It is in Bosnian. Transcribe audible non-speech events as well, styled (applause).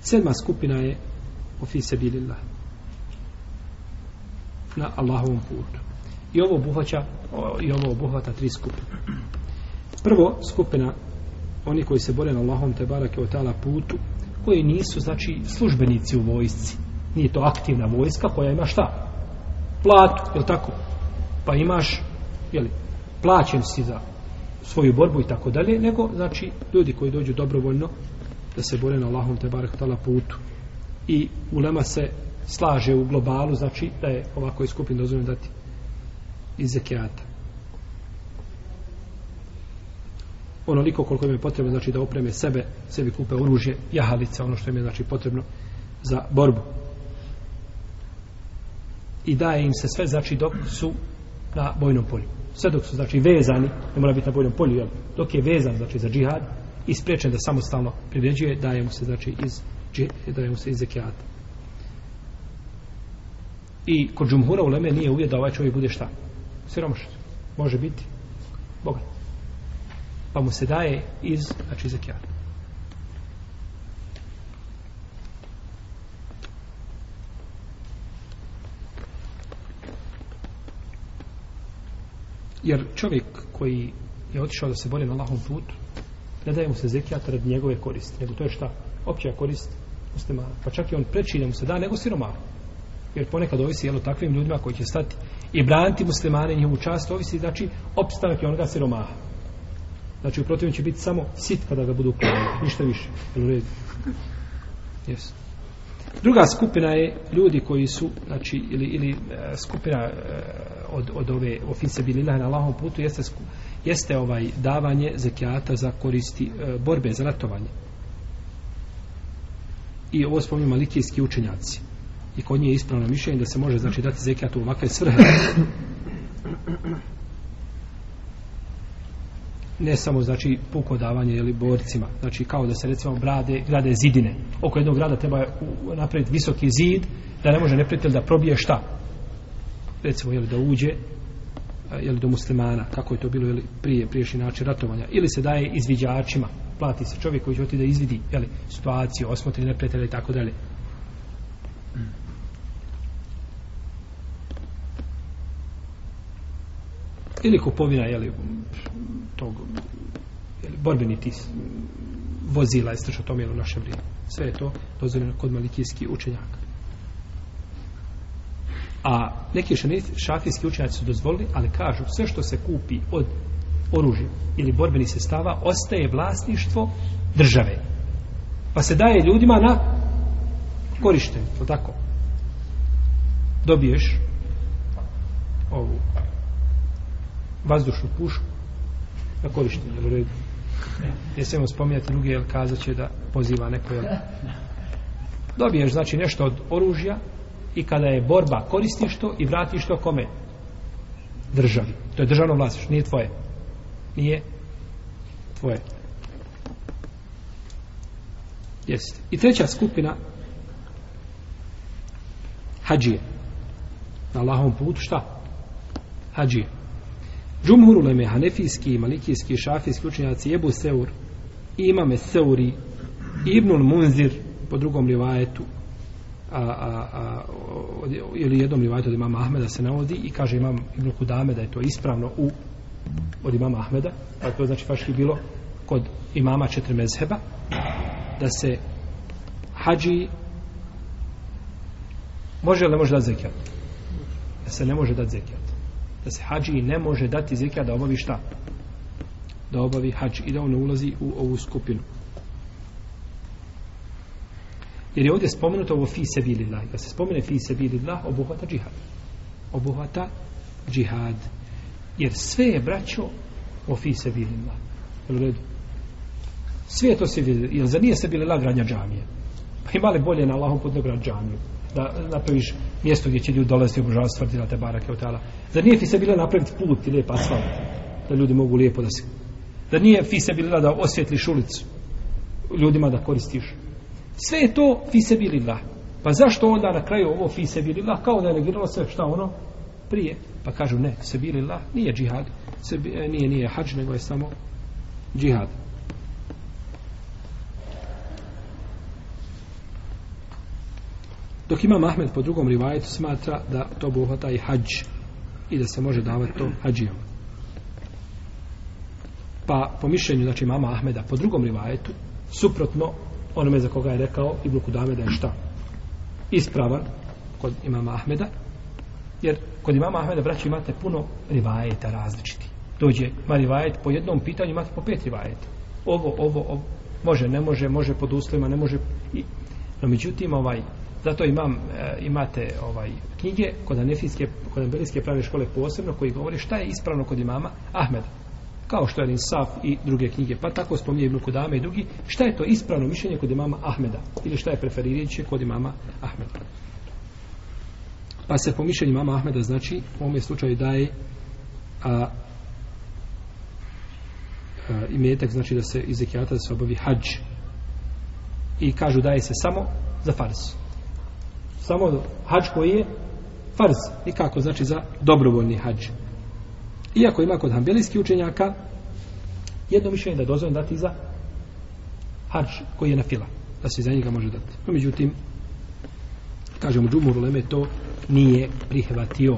Sedma skupina je ofi bilillah. Na Allahovom putu. I ovo obuhvaća i ovo obuhvata tri skupine. Prvo skupina oni koji se bore na Allahom te barake o tala putu koji nisu znači službenici u vojsci. Nije to aktivna vojska koja ima šta? Platu, je tako? Pa imaš, je li, plaćen si za svoju borbu i tako dalje, nego znači ljudi koji dođu dobrovoljno da se bore na Allahom te barek tala putu. I ulema se slaže u globalu znači da je ovako iskupin dozvoljeno dati iz zekijata. Onoliko koliko im je potrebno znači da opreme sebe sebi kupe oružje, jahalice ono što im je znači potrebno za borbu. I daje im se sve znači dok su na bojnom polju. Sve dok su znači vezani ne mora biti na bojnom polju jel? dok je vezan znači za džihad i spriječen da samostalno privređuje daje mu se znači iz daje mu se iz zekijata. I kod džumhura uleme nije uvjet da ovaj čovjek bude šta? Siromašan. Može biti bogat. Pa mu se daje iz znači zekijata. Jer čovjek koji je otišao da se bori na Allahom putu ne daje mu se zekijat radi njegove koristi nego to je šta? opća korist muslimana pa čak i on preči da mu se da nego siromanu. jer ponekad ovisi jedno takvim ljudima koji će stati i braniti muslimane njihovu čast ovisi znači opstanak i onoga siromaha znači u protivnom će biti samo sit kada ga budu klanjali ništa više u redu yes. druga skupina je ljudi koji su znači ili, ili e, skupina e, od, od ove ofice bilina na Allahom putu jeste, jeste ovaj davanje zekijata za koristi e, borbe za ratovanje. I ovo spominju malikijski učenjaci. I kod nje je ispravno mišljenje da se može znači dati zekijat u ovakve svrhe. Ne samo znači puko davanje ili borcima. Znači kao da se recimo brade, grade zidine. Oko jednog grada treba napraviti visoki zid da ne može neprijatelj da probije šta? Recimo jeli da uđe jeli do muslimana kako je to bilo jeli, prije priješnji način ratovanja. Ili se daje izviđačima. Plati se čovjek koji će oti da izvidi jeli, situaciju, osmotri neprijatelja i tako dalje. Ili kupovina jeli, tog jeli, borbeni tis vozila jeste što tome je u naše vrijeme. Sve je to dozvoljeno kod malikijskih učenjaka a neki šafijski učenjaci su dozvolili ali kažu sve što se kupi od oružja ili borbeni sestava ostaje vlasništvo države. Pa se daje ljudima na korištenje to tako? Dobiješ ovu vazdušnu pušku na korištenje u redu? Ne smijemo spominjati druge jer kazat će da poziva neko jel (laughs) dobiješ znači nešto od oružja i kada je borba koristiš to i vratiš to kome? Državi. To je državno vlasništvo nije tvoje. Nije tvoje. Jeste. I treća skupina hađije. Na Allahovom putu šta? Hađije. Džumhur uleme, hanefijski, malikijski, šafijski učenjaci, Ebu Seur, imame Seuri, Ibnul Munzir, po drugom rivajetu, a, a, a, ili jednom rivajetu od imama Ahmeda se navodi i kaže imam Ibn Kudame da je to ispravno u od imama Ahmeda, a to znači faški bilo kod imama četiri mezheba, da se hađi može ili ne može dati zekijat? Da se ne može dati zekijat da se hađi ne može dati zekijat da obavi šta? Da obavi hađ i da on ulazi u ovu skupinu. Jer je ovdje spomenuto ovo fi se bili Da se spomene fi se bili obuhvata džihad. Obuhvata džihad. Jer sve je braćo o fi se bili. Sve je to se bili Jer za nije se bili lah gradnja džamije. Pa imali bolje na Allahom put nego džamiju da napraviš mjesto gdje će ljudi dolaziti obožavati stvrti na te barake od tala. Zar nije fi se bila napraviti put i lijep asfalt da ljudi mogu lijepo da se da nije fi se da osvjetliš ulicu ljudima da koristiš sve je to fi se pa zašto onda na kraju ovo fi se kao da je negiralo sve šta ono prije. Pa kažu ne se nije džihad. Se, e, nije nije hađ nego je samo džihad. Dok ima Ahmed po drugom rivajetu smatra da to obuhvata i hađ i da se može davati to hađijom. Pa po mišljenju znači mama Ahmeda po drugom rivajetu suprotno onome za koga je rekao Ibn Kudame da je šta? Ispravan kod imama Ahmeda jer kod imama Ahmeda braći imate puno rivajeta različiti. Dođe ima rivajet po jednom pitanju imate po pet rivajeta. Ovo, ovo, ovo može, ne može, može pod uslovima ne može. I, no međutim ovaj zato imam, e, imate ovaj knjige kod anefijske kod anbelijske pravne škole posebno koji govori šta je ispravno kod imama Ahmeda kao što je Saf i druge knjige, pa tako spominje Ibn Kudame i drugi, šta je to ispravno mišljenje kod imama Ahmeda, ili šta je preferirajuće kod imama Ahmeda. Pa se po mišljenju imama Ahmeda, znači, u ovom slučaju daje a, a, imetak, znači da se iz zekijata da se obavi hađ. I kažu daje se samo za farz. Samo hađ koji je farz. nikako znači, za dobrovoljni hađ. Iako ima kod hambelijskih učenjaka jedno mišljenje da dozvoljeno dati za hađ koji je na fila. Da se za njega može dati. No, međutim, kažemo, džumur uleme to nije prihvatio.